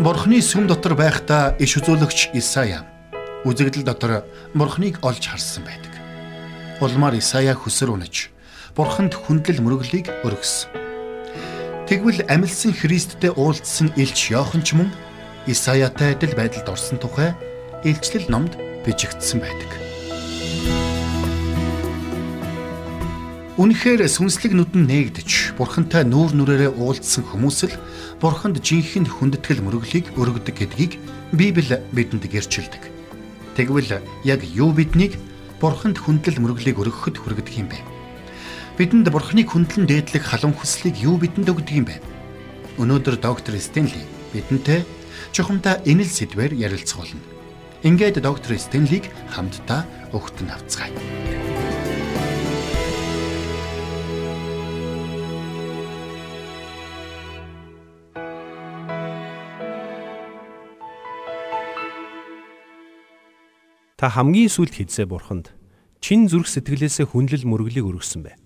Бурхны сүм дотор байхдаа иш үзүүлэгч Исая үзэгдэл дотор Бурхныг олж харсан байдаг. Улмаар Исая хүсэр унаж Бурханд хүндлэл мөрөглийг өргөсөн. Тэгвэл амилсан Христтэй уулзсан Илч Йохан ч мөн Исаятай адил байдалд орсон тухай илчлэл номд бичигдсэн байдаг. Үнэхээр сүнслэг нүдэн нээгдэж бурхантай нүүр нүрээрээ уулзсан хүмүүс л бурханд жинхэнэ хүндэтгэл мөрөглийг өргөдөг гэдгийг Библи бидэнд гэрчилдэг. Тэгвэл яг юу биднийг бурханд хүндлэл мөрөглийг өргөхөд хүргэдэг юм бэ? Бидэнд бурханыг хүндлэн дээдлэх халуун хүслийг юу бидэнд өгдөг юм бэ? Өнөөдөр доктор Стенли бидэнтэй чухамдаа энэ л сэдвээр ярилцах болно. Ингээд доктор Стенлиг хамтдаа өгтөн авцгаая. Та хамгийн сүүлд хийдсэ бурханд чин зүрх сэтгэлээсээ хүнлэл мөрөглийг өргөсөн бай.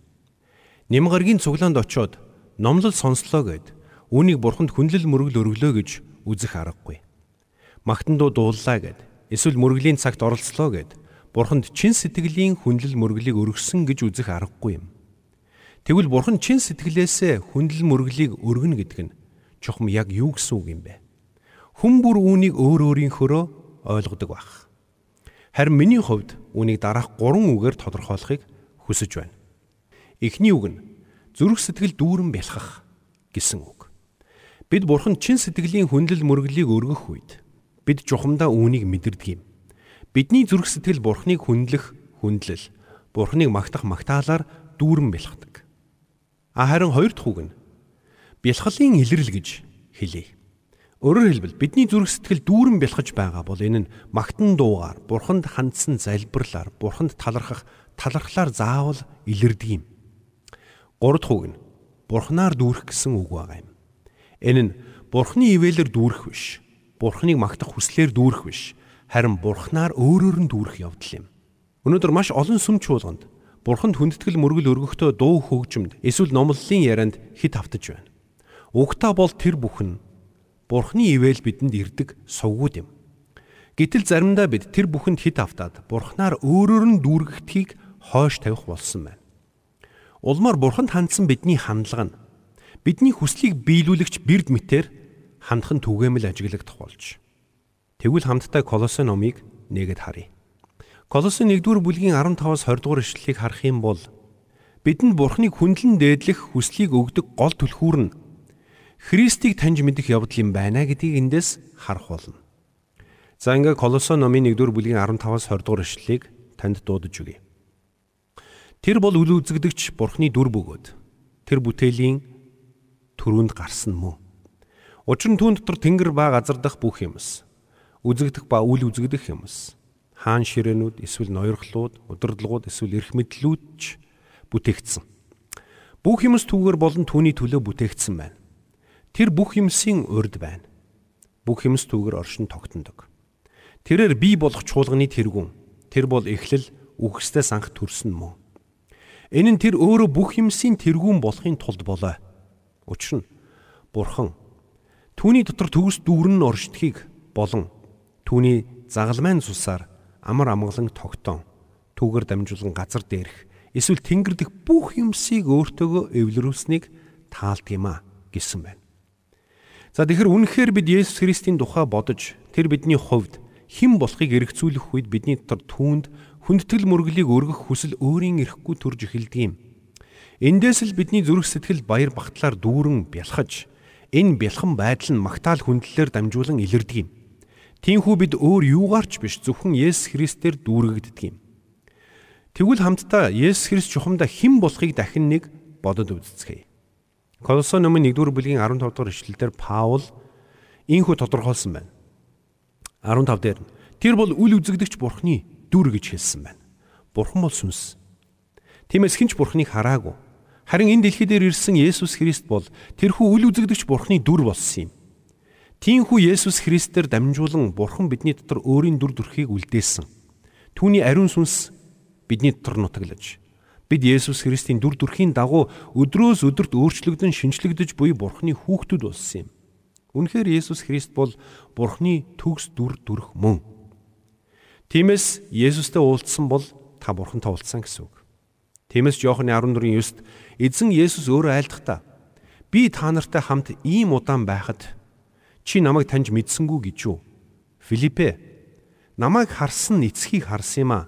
Нямгаргийн цуглаанд очоод номлол сонслоо гэд үүнийг бурханд хүнлэл мөрөгл өргөлөө гэж үзэх аргагүй. Магтандуу дууллаа гэд эсвэл мөрөглийн цагт оролцлоо гэд бурханд чин сэтгэлийн хүнлэл мөрөглийг өргөсөн гэж үзэх аргагүй юм. Тэгвэл бурхан чин сэтгэлээсээ хүнлэл мөрөглийг өргөнө гэдэг нь чухам яг юу гэсэн үг юм бэ? Хүн бүр үүнийг өөр өөрийнхөөрөө ойлгодог байх. Харин миний хувьд үүнийг дараах гурван үгээр тодорхойлохыг хүсэж байна. Эхний үг нь зүрх сэтгэл дүүрэн бэлхах гэсэн үг. Бид бурхан чин сэтгэлийн хүнлэл мөрөглийг өргөх үед бид жухамдаа үүнийг мэдэрдэг юм. Бидний зүрх сэтгэл бурханыг хүндлэх хүндлэл, бурханыг магтах магтаалаар дүүрэн бэлхдэг. А харин хоёр дахь үг нь бэлхлын илрэл гэж хэлье. Өөрөөр хэлбэл бидний зүрх сэтгэл дүүрэн бэлхэж байгаа бол энэ нь магтан дуугаар, бурханд хандсан залбирлаар, бурханд талархах талархлаар заавал илэрдэг юм. Гурав дахь үг нь бурхнаар дүүрэх гэсэн үг байгаа юм. Энэ нь бурхны ивэлэр дүүрэх биш. Бурхныг магтах хүслээр дүүрэх биш. Харин бурхнаар өөрөөр нь дүүрэх явдал юм. Өнөөдөр маш олон сүм чуулганд бурханд хүндэтгэл мөргөл өргөхдөө дуу хөгжимд эсвэл номлолын ярианд хит автаж байна. Угтаа бол тэр бүхэн Бурхны ивэл бидэнд ирдэг сувгууд юм. Гэтэл заримдаа бид тэр бүхэнд хит автаад Бурхнаар өөрөөр нь дүүргэгдхийг хойш тавих болсон байна. Улмаар Бурханд хандсан бидний хандлага нь бидний хүслийг биелүүлэгч бэрд мэтэр хандхан түгээмэл ажиглагдах болж. Тэгвэл хамтдаа Колосын номыг нэгэд харъя. Колосын 1-р бүлгийн 15-аас 20 дугаар ишлэлийг харах юм бол бидэнд Бурхныг хүндлэн дээдлэх хүслийг өгдөг гол түлхүүр нь Христийг таньж мэдэх явдал юм байна гэдгийг эндээс харах болно. За ингээ Колосон номын 1-р бүлгийн 15-аас 20 дугаар ишлэлийг танд дуудаж өгье. Тэр бол үл үзэгдэгч Бурхны дүр бөгөөд тэр бүтээлийн төрөнд гарсан мөн. Учир нь түүн дотор тэнгэр ба газар дах бүх юмс, үзэгдэх ба үл үзэгдэх юмс, хаан ширээнүүд эсвэл ноёрхлууд, удирдлагууд эсвэл эрх мэдлүүд ч бүтээгдсэн. Бүх юмс түүгээр болон түүний төлөө бүтээгдсэн байна. Тэр бүх юмсийн урд байна. Бүх юмс түүгээр оршин тогтнодог. Тэрээр бий болох чуулганы тэргүүн. Тэр бол эхлэл үхсдээ санх төрсөн мөн. Энэ нь тэр өөрөө бүх юмсийн тэргүүн болохын тулд болоо. Учир нь Бурхан түүний дотор төгс дүүрэн оршдгийг болон түүний загалмайн цусаар амар амгалан тогтоон түүгээр дамжуулан газар дээрх эсвэл тэнгэр дэх бүх юмсыг өөртөөгөө эвлэрүүлсэнийг таалдгиймаа гэсэн байна. За тэгэхээр үнэхээр бид Есүс Христийн тухай бодож тэр бидний хувьд хэн болохыг эргцүүлэх үед бидний дотор түүнд хүндэтгэл мөрөглийг өргөх хүсэл өөрийн эрэхгүй төрж эхэлдэг юм. Эндээс л бидний зүрх сэтгэл баяр багтлаар дүүрэн бялхаж энэ бялхан байдал нь магтаал хүндлэлээр дамжуулан илэрдэг юм. Тиймээс бид өөр юугаарч биш зөвхөн Есүс Христээр дүүргэгддэг юм. Тэгвэл хамтдаа Есүс Христ чухамдаа хэн болохыг дахин нэг бодод үзцгээе. Колосон номын 1-р бүлгийн 15 дугаар ишлэлдэр Паул ийхүү тодорхойлсон байна. 15 дээр нь тэр бол үл үзэгдэгч бурхны дүр гэж хэлсэн байна. Бурхан бол сүнс. Тиймээс хинч бурхныг хараагүй. Харин энэ дэлхий дээр ирсэн Есүс Христ бол тэрхүү үл үзэгдэгч бурхны дүр болсон юм. Тиймээс Есүс Христээр дамжуулан бурхан бидний дотор өөрийн дүр төрхийг үлдээсэн. Түүний ариун сүнс бидний дотор нутаглаж Бид Есүс Христийн дүр төрхийн дагуу өдрөөс өдөрт өөрчлөгдөн шинчлэгдэж буй Бурхны хүүхдүүд болсон юм. Үнэхээр Есүс Христ бол Бурхны төгс дүр дүрх мөн. Тиймээс Есүстэй уулзсан бол та Бурхантай уулзсан гэсэн үг. Тиймээс Иохны 14:9-д эзэн Есүс өөрөө айлдахдаа би та нартай хамт ийм удаан байхад чи намайг таньж мэдсэнгүү гэж юу? Филиппе намайг харсан эцгийг харсан юм а.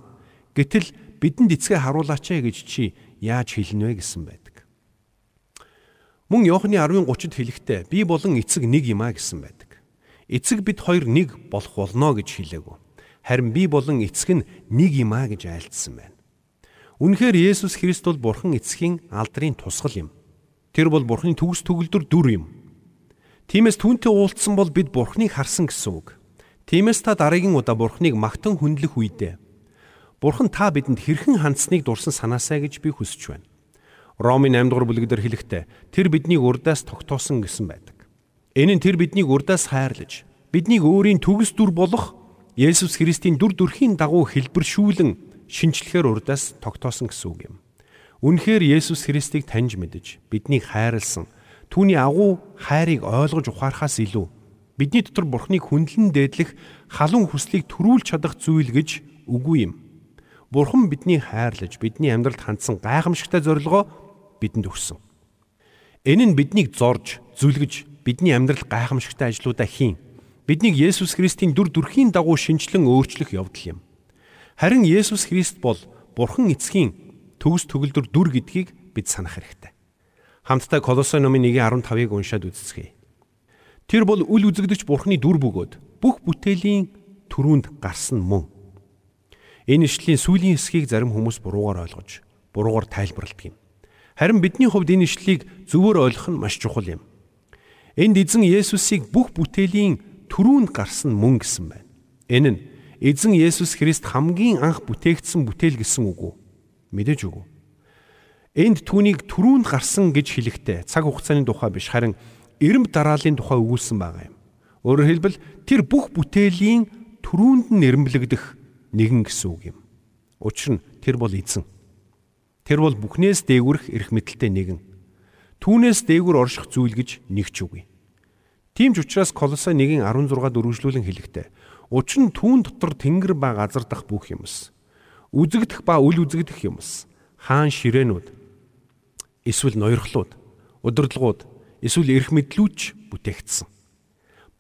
Гэтэл бидэнд эцгээ харуулаач ээ гэж чи яаж хэлнэ вэ гэсэн байдаг. Мөн Иохны 10:30-д хэлэхдээ би болон эцэг нэг юм а гэсэн байдаг. Эцэг бид хоёр нэг болох болно гэж хэлээгүү. Харин би болон эцэг нь нэг юм а гэж айлдсан байна. Үнэхээр Есүс Христ бол Бурхан эцгийн алдрын тусгал юм. Тэр бол Бурханы төгс төгөлдөр дүр юм. Тиймээс түүнтэй уулзсан бол бид Бурханыг харсан гэсэн үг. Тиймээс та дараагийн удаа Бурханыг магтан хүндлэх үедээ Бурхан та бидэнд хэрхэн хандсныг дурсан санаасаа гэж би хүсэж байна. Ромын 8 дугаар бүлэгдэр хэлэхдээ тэр биднийг урдаас тогтоосон гэсэн байдаг. Энэ нь тэр биднийг урдаас хайрлаж биднийг өөрийн төгс дүр болох Есүс Христийн дүр төрхийн дагуу хэлбэршүүлэн шинчлэхээр урдаас тогтоосон гэсэн үг юм. Үнэхээр Есүс Христийг таньж мэдэж биднийг хайрлсан түүний агуу хайрыг ойлгож ухаарахаас илүү бидний дотор Бурхныг хүндлэн дээдлэх халуун хүслийг төрүүлж чадах зүйл гэж үгүй юм. Бурхан биднийг хайрлаж бидний амьдралд хандсан гайхамшигтай зорилгоо бидэнд өгсөн. Энэ нь биднийг зорж, зүлгэж, бидний амьдрал гайхамшигтай ажлуудаа хийн. Биднийг Есүс Христийн дүр төрхийн дагуу шинчлэн өөрчлөх явдал юм. Харин Есүс Христ бол Бурхан эцгийн төгс төгөлдөр дүр гэдгийг бид санах хэрэгтэй. Хамтдаа Колосой номын 1:15-ыг уншаад үзцгээе. Тэр бол үл үзэгдэж Бурханы дүр бөгөөд бүх бүтээлийн төрөнд гарсан мөн. Энэ ишлийн сүүлийн хэсгийг зарим хүмүүс буруугаар ойлгож, буруугаар тайлбарладаг юм. Харин бидний хувьд энэ ишлийг зөвөр ойлгох нь маш чухал юм. Энд эзэн Есүсийг бүх бүтээлийн түрүүнд гарсан мөн гэсэн байна. Энэ нь эзэн Есүс Христ хамгийн анх бүтээгдсэн бүтээл гэсэн үг үү? Мэдээж үгүй. Энд түүнийг түрүүнд гарсан гэж хэлэхдээ цаг хугацааны тухай биш харин эрэмб дараалын тухай өгүүлсэн байгаа юм. Өөрөөр хэлбэл тэр бүх бүтээлийн түрүүнд нь эрэмблэгдэх нэгэн гэсэн үг юм. Учир нь тэр бол эзэн. Тэр бол бүхнээс дээгүрх эрх мэдэлтэй нэгэн. Түүнээс дээгүр орших зүйл гэж нэг ч үгүй. Тийм ч учраас Колосой 1:16 дөрвөлжлүүлэн хэлэхдээ учир нь түүн дотор тэнгэр ба газар дах бүх юмс үзэгдэх ба үл үзэгдэх юмс хаан ширээнүүд эсвэл ноёрхлууд удирдлагууд эсвэл эрх мэдлүүч бүтээгдсэн.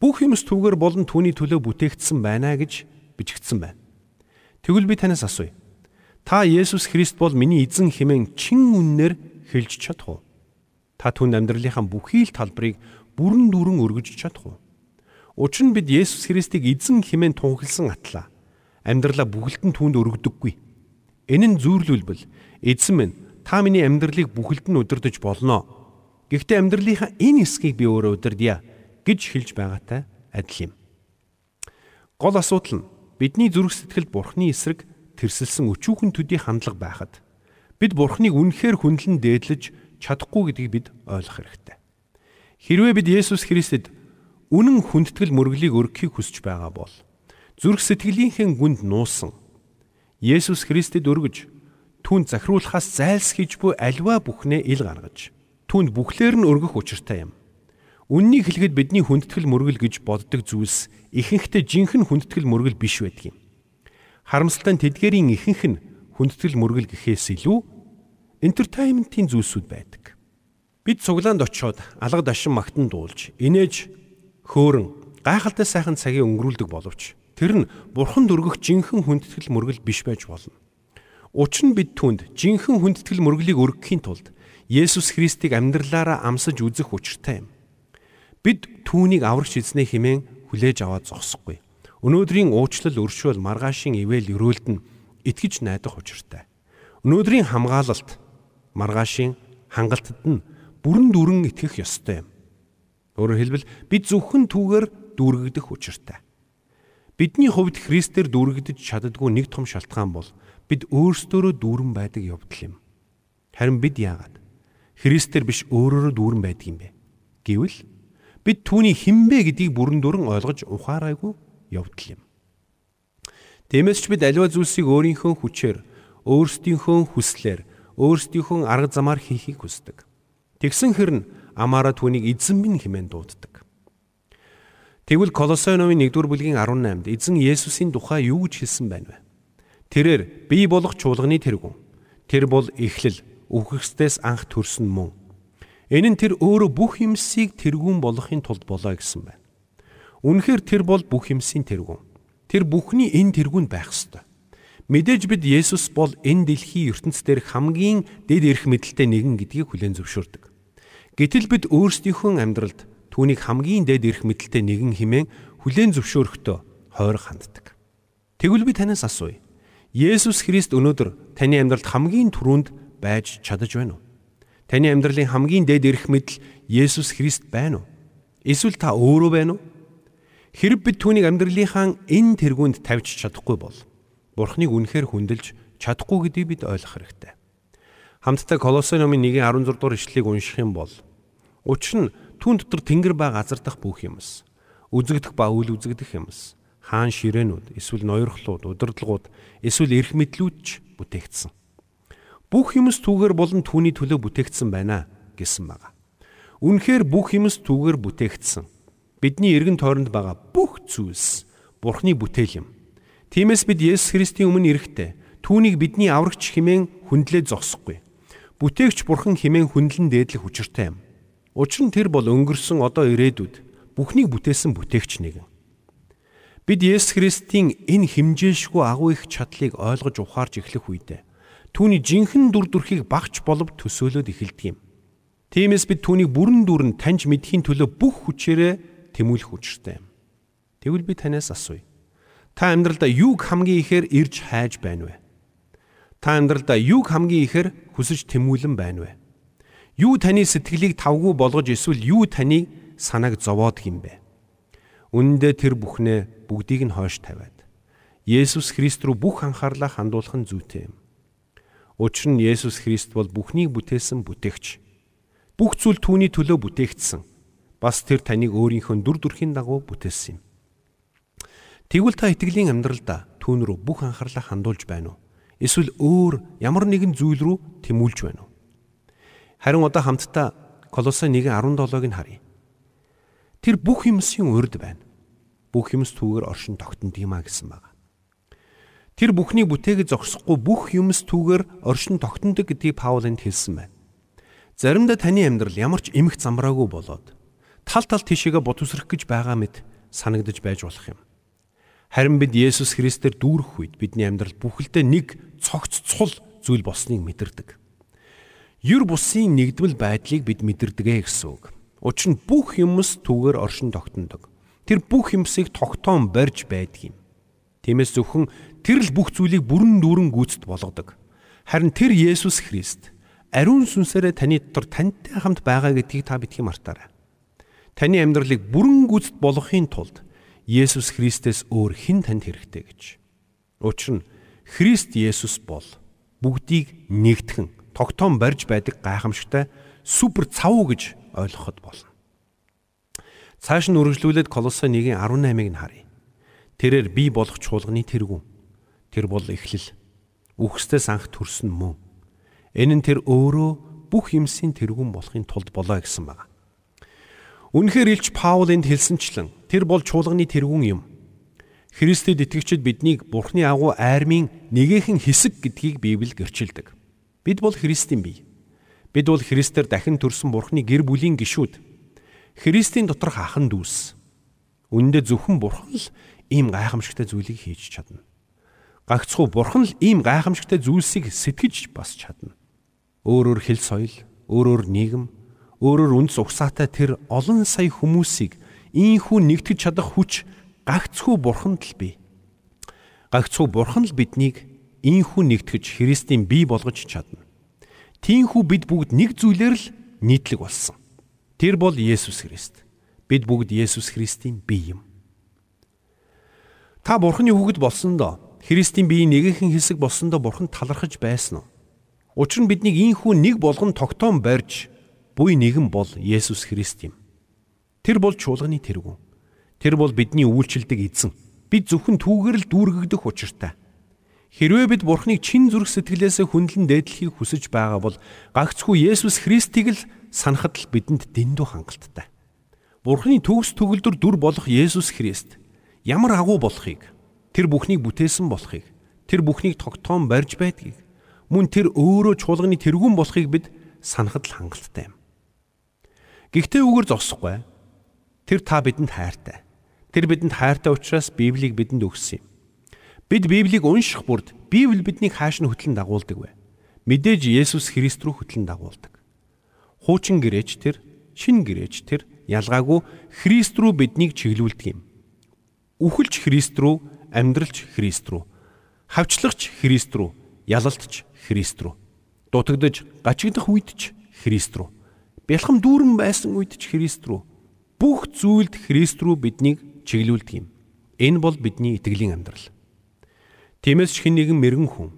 Бүх юмс түгээр болон түүний төлөө бүтээгдсэн байна гэж бичигдсэн байна. Тэгвэл би танаас асууя. Та Есүс Христ бол миний эзэн хэмээн чин үннээр хэлж чадах уу? Та түн амьдралынхаа бүхий л талбарыг бүрэн дүүрэн өргөж чадах уу? Учир нь бид Есүс Христийг эзэн хэмээн тунхилсан атлаа. Амьдралаа бүхэлдэн түүнд өргөдөггүй. Энэ нь зүйрлүүлбэл эзэн минь та миний амьдралыг бүхэлдэн удирдах болно. Гэхдээ амьдралынхаа энэ хэсгийг би өөрөө удирдъя гэж хэлж байгаатай адил юм. Гол асуудал нь бидний зүрх сэтгэлд Бурхны эсрэг тэрсэлсэн өчүүхэн төдий хандлага байхад бид Бурхныг үнэхээр хүндлэн дээдлэж чадахгүй гэдгийг бид ойлгох хэрэгтэй. Хэрвээ бид Есүс Христэд үнэн хүндэтгэл мөрөглийг өргөхийг хүсэж байгаа бол зүрх сэтгэлийнхээ гүнд нуусан Есүс Христэд өргөж түүнд захируулахаас зайлсхийж буй альва бүхнээ ил гаргаж түүнд бүхлээр нь өргөх учиртай юм. Үннийг хэлэхэд бидний хүндэтгэл мөргөл гэж боддог зүйлс ихэнхдээ жинхэнэ хүндэтгэл мөргөл биш байдаг юм. Харамсалтай нь тэдгэрийн ихэнх нь хүндэтгэл мөргөл гэхээс илүү entertainment-ийн зүйлсүүд байдаг. Бид цуглаанд очиод алга дашин магтан дуулж, инээж хөөрөн гайхалтай сайхан цагийг өнгөрүүлдэг боловч тэр нь бурхан дөргөх жинхэнэ хүндэтгэл мөргөл биш байж болно. Учир нь бид түнд жинхэнэ хүндэтгэл мөргөлийг өргөхийн тулд Есүс Христийг амьдралаараа амсаж үзэх учиртай юм. Бид түүнийг аврагч эзнээ химэн хүлээж аваад зогсохгүй. Өнөөдрийн уучлал өршөөл маргаашийн ивэл өрөөлд нь итгэж найдах учиртай. Өнөөдрийн хамгаалалт маргаашийн хангалтад нь бүрэн дүрэн итгэх ёстой юм. Өөрөөр хэлбэл бид зөвхөн түүгээр дүүргэгдэх учиртай. Бидний хувьд Христээр дүүргэгдэж чаддгүй нэг том шалтгаан бол бид өөрсдөө дүүрэн байдаг явдал юм. Харин бид яагаад Христээр биш өөрөөрөө дүүрэн байдаг юм бэ? Гэвэл бид түүний хинбэ гэдгийг бүрэн дүрэн ойлгож ухаараагүй явдал юм. Тиймээс ч бид аливаа зүйлсийг өөрийнхөө хүчээр, өөрсдийнхөө хүслээр, өөрсдийнхөө арга замаар хийхийг хүсдэг. Тэгсэн хэрн амаараа түүнийг эзэн минь хэмээн дууддаг. Тэгвэл Колосой номын 1-р бүлгийн 18-д эзэн Есүсийн тухай юу гэж хэлсэн байна вэ? Тэрээр бий болох чуулганы тэргүүн. Тэр бол эхлэл үхэгсдээс анх төрсөн мөн. Энэ нь тэр өөрөө бүх юмсыг тэргүүн болохын тулд болоо гэсэн байна. Үнэхээр тэр бол бүх юмсийн тэргүүн. Тэр бүхний энэ тэргүүнд байх ёстой. Мэдээж бид Есүс бол энэ дэлхийн ертөнц дээр хамгийн дэд эрх мэдэлтэй нэгэн гэдгийг хүлээн зөвшөөрдөг. Гэтэл бид өөрсдийнхөө амьдралд түүнийг хамгийн дээд эрх мэдэлтэй нэгэн хэмээн хүлээн зөвшөөрөхдөө хойрог ханддаг. Тэгвэл би танаас асууя. Есүс Христ өнөөдөр таны амьдралд хамгийн түрүүнд байж чадаж байна уу? Таны амьдралын хамгийн дээд эрх мэдэл Есүс Христ байна уу? Эсвэл та өөрөө байна уу? Хэрэг бид түүнийг амьдралынхаа энэ тэргуунд тавьж чадахгүй бол Бурхныг үнэхээр хүндэлж чадахгүй гэдгийг бид ойлгох хэрэгтэй. Хамтдаа Колосой номын 1:16 дугаар ишлэлийг унших юм бол учир нь Түүн дотор тэнгэр ба газар дах бүх юмс, үзэгдэх ба үл үзэгдэх юмс, хаан ширээнүүд, эсвэл ноёрхлууд, удирдлагууд, эсвэл эрх мэдлүүдч бүтээгдсэн. Бүх юмс түүгээр болон түүний төлөө бүтээгдсэн байна гэсэн байна. Үнэхээр бүх юмс түүгээр бүтээгдсэн. Бидний эргэн тойронд байгаа бүх зүйлс Бурхны бүтээл юм. Тиймээс бид Есүс Христийн өмнө эрэхтэй түүнийг бидний аврагч хэмээн хүндлээ зогсохгүй. Бүтээгч Бурхан хэмээн хүндлэн дээдлэх учиртай юм. Учир нь тэр бол өнгөрсөн одоо ирээдүйд бүхнийг бүтээсэн бүтээгч нэгэн. Бид Есүс Христийн энэ химжээшгүй агуу их чадлыг ойлгож ухаарж эхлэх үедээ түүний жинхэнэ дүр төрхийг багч болов төсөөлөд эхэлдэг юм. Тиймээс бид түүнийг бүрэн дүүрэн таньж мэдхийн төлөө бүх хүчээрээ тэмүүлэх учиртай юм. Тэгвэл би танаас асууя. Та амьдралдаа юуг хамгийн ихээр ирж хайж байна вэ? Та амьдралдаа юуг хамгийн ихээр хүсэж тэмүүлэн байна вэ? Юу таны сэтгэлийг тавгүй болгож эсвэл юу таны санааг зовоод юм бэ? Үнэндээ тэр бүхнээ бүгдийг нь хойш тавиад Есүс Христ рүү бүх анхаарлаа хандуулах нь зүйтэй юм. Учир нь Есүс Христ бол бүхнийг бүтээсэн бүтээгч. Бүх зүйл түүний төлөө бүтээгдсэн. Бас тэр таныг өөрийнхөө дүр төрхийн дагуу бүтээсэн юм. Тэгвэл та итгэлийн амьдралдаа түүн рүү бүх анхаарлаа хандуулж байна уу? Эсвэл өөр ямар нэгэн зүйл рүү тэмүүлж байна уу? Харин одоо хамтдаа Колосой 1:17-ыг нь харъя. Тэр бүх юмсын урд байна. Бүх юмс түүгээр оршин тогтнонд юма гэсэн байна. Тэр бүхний бүтээгээ зогсохгүй бүх юмс түүгээр оршин тогтнодог гэдгийг Паул энд хэлсэн байна. Заримдаа таны амьдрал ямар ч эмх замраагүй болоод тал тал тишээгээ ботвсрэх гэж байгаа мэт санагдаж байж болох юм. Харин бид Есүс Христээр дүүрэх үед бидний амьдрал бүхэлдээ нэг цогц цул зүйл болсныг мэдэрдэг. Юр бусын нэгдмэл байдлыг бид мэдэрдэгэ гэсэн үг. Учир нь бүх юмс түүгээр оршин тогтнодог. Тэр бүх юмсыг тогтоон барьж байдаг юм. Тиймээс зөвхөн тэр л бүх зүйлийг бүрэн дүүрэн гүйцэд болгодог. Харин тэр Есүс Христ ариун сүнсээрээ таны дотор тантай хамт байгаа гэдгийг та битгий мартаарай. Таны амьдралыг бүрэн гүйцэд болгохын тулд Есүс Христээс өөр хэн танд хэрэгтэй гэж. Учир нь Христ Есүс бол бүгдийг нэгтгэн тогтоом барьж байдаг гайхамшигтай супер цав гэж ойлгоход болно. Цааш нь үргэлжлүүлээд Колосой 1:18-ыг нь харъя. Тэрээр бий болох чуулганы тэргүүн. Тэр бол эхлэл. Үхсдээс анх төрсөн мөн. Энэ нь тэр өөрөө бүх юмсийн тэргүүн болохын тулд болоо гэсэн байна. Үнэхээр Илч Паул энд хэлсэнчлэн тэр бол чуулганы тэргүүн юм. Христэд итгэгчид биднийг Бурхны агуу айрмын нэгэн хэсэг гэдгийг Библи гэрчилдэг. Бид бол Христийн бие. Бид бол Христээр дахин төрсэн Бурхны гэр бүлийн гишүүд. Христийн доторх ахан дүүс. Үндэ зөвхөн Бурхан л ийм гайхамшигтай зүйлийг хийж чадна. Гагцхүү Бурхан л ийм гайхамшигтай зүйлсийг сэтгэж бас чадна. Өөрөөр хэл соёл, өөрөөр нийгэм, өөрөөр үндэс угсаатай тэр олон сая хүмүүсийг ийхүү нэгтгэж чадах хүч гагцхүү Бурханд л бий. Гагцхүү Бурхан л биднийг ийхүү нэгтгэж Христийн бие болгож чадна. Тийхүү бид бүгд нэг зүйлээр л нийтлэг болсон. Тэр бол Есүс Христ. Бид бүгд Есүс Христийн бие юм. Та Бурхны хүүхэд болсондоо Христийн биеийн нэгэн хэсэг болсондоо Бурхан талархаж байсан уу? Учир нь биднийг ийхүү нэг болгон тогтоом барьж буй нэгэн бол Есүс Христ юм. Тэр бол чуулганы тэргүүн. Тэр бол бидний үйлчлдэг эзэн. Бид зөвхөн түүгээр л дүүргэгдэх учиртай. Хэрвээ бид Бурхныг чин зүрх сэтгэлээсээ хүндлэн дээдлэхийг хүсэж байгаа бол гагцхүү Есүс Христийг л санахад л бидэнд дэндүү хангалттай. Бурхны төгс төгөлдөр дүр болох Есүс Христ ямар агуу болохыг, тэр бүхнийг бүтээсэн болохыг, тэр бүхнийг тогтоон барьж байдгийг, мөн тэр өөрөө чуулганы тэргүүн болохыг бид санахад л хангалттай юм. Гэхдээ үгээр зогсохгүй. Тэр та бидэнд хайртай. Тэр бидэнд хайртай учраас Библийг бидэнд өгсөн юм. Бид Библийг унших бүрд Библи биднийг хааш нь хөтлөн дагуулдаг вэ? Мэдээж Есүс Христ рүү хөтлөн дагуулдаг. Хуучин гэрээч тэр, шин гэрээч тэр ялгаагүй Христ рүү биднийг чиглүүлдэг юм. Үхэлж Христ рүү, амьдралч Христ рүү, хавчлагч Христ рүү, ялалтч Христ рүү. Дутагдж, гачигдах үед ч Христ рүү. Бэлхам дүүрэн байсан үед ч Христ рүү. Бүх зүйлд Христ рүү биднийг чиглүүлдэг юм. Энэ бол бидний итгэлийн амьдрал. Тиймээс хэн нэгэн мэрэгэн хүн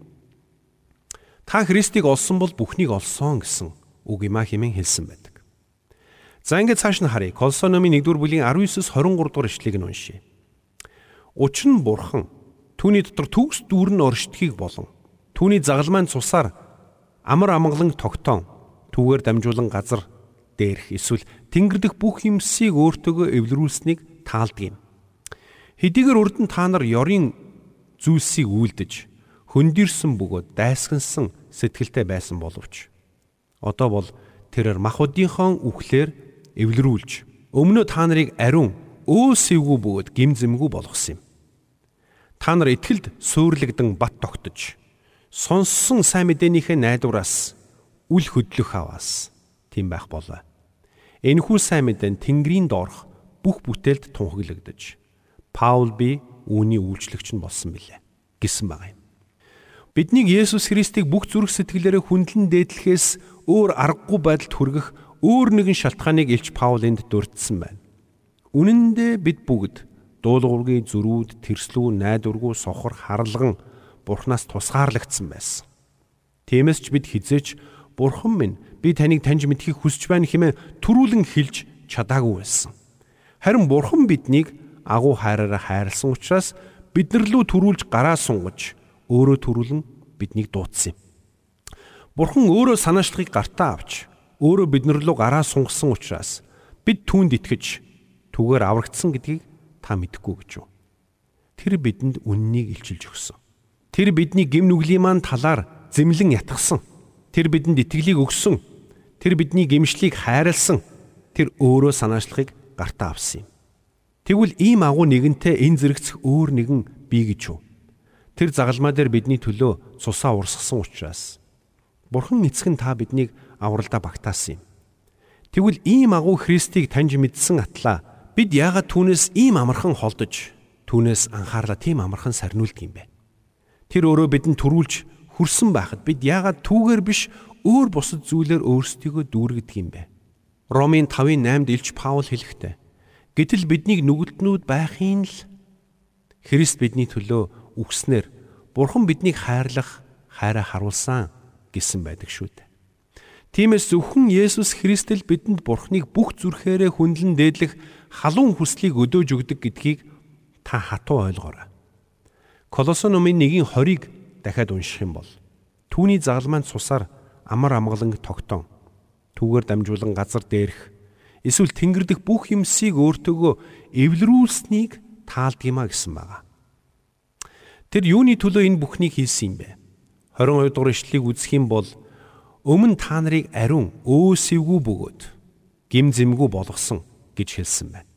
та Христийг олсон бол бүхнийг олсон гэсэн үг юм а хэмээн хэлсэн байдаг. За ингээд цааш нь харъя. Колосон номын 1-р бүлгийн 19-с 23 дугаар ишлэгийг нь уншъя. Учир нь бурхан түүний дотор төгс дүүрэн оршдгийг болон түүний загалмайн цусаар амар амгалан тогтоон түүгээр дамжуулан газар дээрх эсвэл тэнгэр дэх бүх юмсыг өөртөөгөө эвлэрүүлсэнийг таалдаг юм. Хэдийгээр урд нь та нар ёрийн зүйлсийг үйлдэж хөндөрсөн бөгөөд дайсгансан сэтгэлтэй байсан боловч одоо бол тэрээр махуудынхон үхлээр эвлэрүүлж өмнө та нарыг ариун өөсөвгүй бөгөөд гимзэмгүй болгосон юм. Та нар итгэлд суйрлагдсан бат тогтож сонссон сайн мэдээнийхээ найдвараас үл хөдлөх аваас тийм байх болоо. Энэхүү сайн мэдэн Тэнгэрийн доорх бүх бүтээлд тунхаглагдаж Паул би үүний үйлчлэгч нь болсон билээ гэсэн байгаа юм. Биднийг Есүс Христийг бүх зүрх сэтгэлээрээ хүндлэн дээдлэхээс өөр аргагүй байдалд хүргэх өөр нэгэн шалтгааныг Илч Паул энд дурдсан байна. Үнэн дээр бид бүгд дуулуургийн зөрүүд, тэрслүү, найдваргүй, сохор, харлаган Бурханаас тусгаарлагдсан байсан. Тиймээс ч бид хизээч Бурхан минь би таныг таньж мэдхийг хүсэж байна хэмээн төрүүлэн хэлж чадаагүй байсан. Харин Бурхан биднийг агуу хайраараа хайрлсан учраас биднэр лүү төрүүлж гараа сунгаж өөрөө төрүүлэн биднийг дуудсан юм. Бурхан өөрөө санаачлахыг гартаа авч өөрөө биднэр лүү гараа сунгасан учраас бид түүнд итгэж түгээр аврагдсан гэдгийг та мэдэхгүй гэж юу. Тэр бидэнд үннийг илчилж өгсөн. Тэр бидний гим нүглийн маань талаар зэмлэн ятгсан. Тэр бидэнд итгэлийг өгсөн. Тэр бидний гимшлийг хайрлсан. Тэр өөрөө санаачлахыг гартаа авсан юм. Тэгвэл ийм агуу нэгэнтэй энэ зэрэгцэх өөр нэгэн бий гэж юу? Тэр загалмаа дээр бидний төлөө цусаа урсгасан учраас Бурхан эцэг нь та биднийг авралдаа багтаасан юм. Тэгвэл ийм агуу Христийг таньж мэдсэн атлаа бид яагаад түүнээс ийм амархан холдож түүнээс анхаарлаа тийм амархан сарниулдаг юм бэ? Тэр өөрөө бидэнд төрүүлж хүрсэн байхад бид яагаад түүгээр биш өөр бусад зүйлээр өөрсдийгөө дүүргэдэг юм бэ? Ромын 5:8-д Илч Паул хэлэхдээ Гэтэл биднийг нүгэлтнүүд байхын л Христ бидний төлөө үгснээр Бурхан биднийг хайрлах хайраа харуулсан гэсэн байдаг шүү дээ. Тиймээс зөвхөн Есүс Христэл бидэнд Бурханыг бүх зүрхээрээ хүндлэн дээдлэх халуун хүслийг өдөөж өгдөг гэдгийг та хатуу ойлгоорой. Колосон номын 1:20-ыг дахиад унших юм бол түүний загалмайн цусаар амар амгалан тогтоон түүгээр дамжуулан газар дээрх эсвэл тэнгэр дэх бүх юмсыг өөртөөгөө эвлэрүүлсэнийг таалдгиймаа гэсэн байгаа. Тэр юуны төлөө энэ бүхнийг хийсэн юм бэ? 22 дугаар ишлэлийг үзэх юм бол өмнө та нарыг ариун өөсөвгүй бөгөөд гим зэмгүй болгосон гэж хэлсэн байна.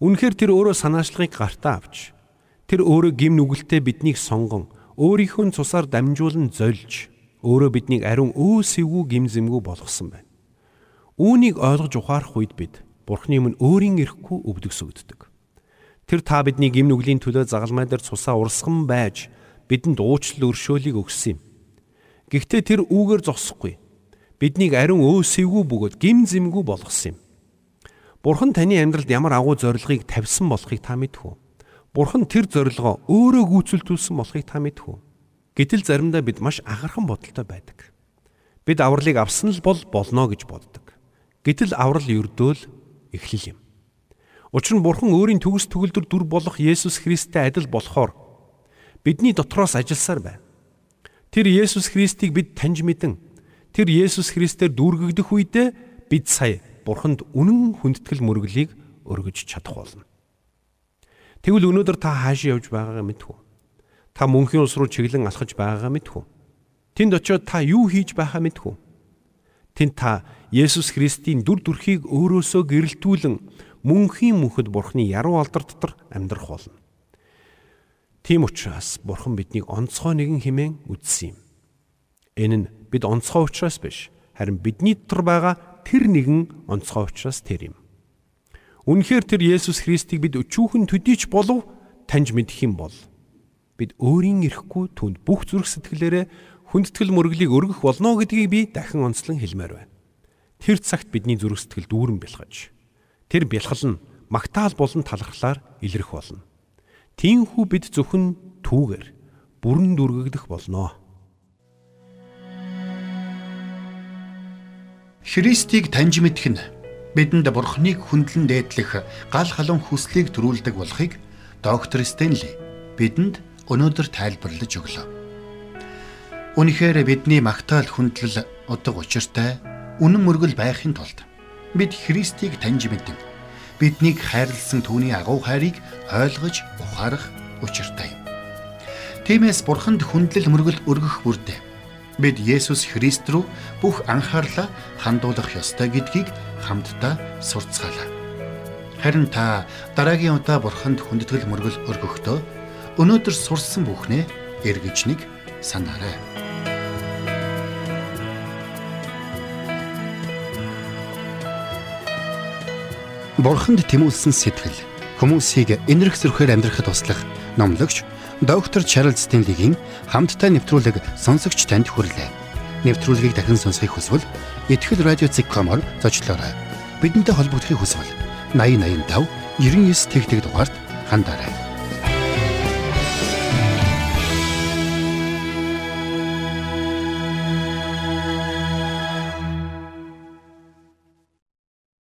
Үнэхээр тэр өөрөө санаачлагыг гартаа авч тэр өөрөө гим нүгэлтэд биднийг сонгон өөрийнхөө цусаар дамжуулан зольж өөрөө биднийг ариун өөсөвгүй гим зэмгүй болгосон байна. Үүнийг ойлгож ухаарах үед бид Бурхны өмнө өөрийн эрэхгүй өвдөгсөгддөг. Тэр та бидний гим нүглийн төлөө загалмай дээр цусаа урсган байж бидэнд уучлал өршөөлийг өгсөн юм. Гэхдээ тэр үүгээр зогсохгүй. Биднийг ариун өөсөвгүй бөгөөд гим зэмгүй болгосон юм. Бурхан таны амьдралд ямар агуу зорилгыг тавьсан болохыг та мэдхүү. Бурхан тэр зорилгоо өөрөө гүйцэлдүүлсэн болохыг та мэдхүү. Гэтэл заримдаа бид маш агархан бодолтой байдаг. Бид авралыг авсан л бол болно гэж боддог. Гэтэл аврал ердөөл эхлэл юм. Учир нь Бурхан өөрийн төгс төгөлдөр дүр болох Есүс Христтэй адил болохоор бидний дотроос ажилласаар байна. Тэр Есүс Христийг бид таньж мэдэн тэр Есүс Христээр дүүргэгдэх үедээ бид сая Бурханд үнэн хүндэтгэл мөрөглийг өргөж чадах болно. Тэгвэл өнөөдөр та хаашаа явж байгаагаа мэдв? Та мөнхийн улс руу чиглэн алхаж байгаагаа мэдв? Тэнд очиод та юу хийж байхаа мэдв? Тэнд та Есүс Христийн дүр төрхийг өөрөөсөө гэрэлтүүлэн мөнхийн мөнхөд Бурхны яруу алдар дотор амьдрах болно. Тийм учраас Бурхан биднийг онцгой нэгэн хэмээн үзсэн юм. Энэ нь бид онцгой учраас биш, харин бидний дотор байгаа тэр нэгэн онцгой учраас тэр юм. Үнэхээр тэр Есүс Христийг бид өчүүхэн төдийч болов таньж мэдэх юм бол бид өөрийн эрэхгүй түнд бүх зүрх сэтгэлээрээ хүндэтгэл мөрөглийг өргөх болно гэдгийг би дахин онцлон хэлмээр байна. Тэр цагт бидний зүрх сэтгэл дүүрэн бэлгэж тэр бэлхал нь магтаал болон талархлаар илрэх болно. Тиймээс бид зөвхөн түүгээр бүрэн дүргэгдэх болно. Христийг таньж мэдэх нь бидэнд Бурхныг хүндлэн дээдлэх гал халуун хүслийг төрүүлдэг болохыг доктор Стенли бидэнд өнөөдөр тайлбарлаж өглөө. Үнэхээр бидний магтаал хүндлэл удаг учиртай үнэн мөргөл байхын тулд бид Христийг таньж мэдэн биднийг хайрлсан түүний агуу хайрыг ойлгож ухаарах учиртай юм. Тиймээс Бурханд хүндлэл мөргөл өргөх бүрдээ бид Есүс Христ рүү бүх анхаарлаа хандуулах ёстой гэдгийг хамтдаа сурцгаалаа. Харин та дараагийн удаа Бурханд хүндэтгэл мөргөл өргөхдөө өнөөдөр сурсан бүхнээ эргэж нэг санаарай. Бурханд тэмүүлсэн сэтгэл хүмүүсийг энэрх зөрхөөр амьдрахад туслах номлогч доктор Чарлз Стенлигийн хамттай нэвтрүүлэг сонсогч танд хүрлээ. Нэвтрүүлгийг дахин сонсохыг хүсвэл ихтгэл радиоцик.com-оор зочлоорой. Бидэнтэй холбогдохыг хүсвэл 8085 99 тэгтэг дугаард хандаарай.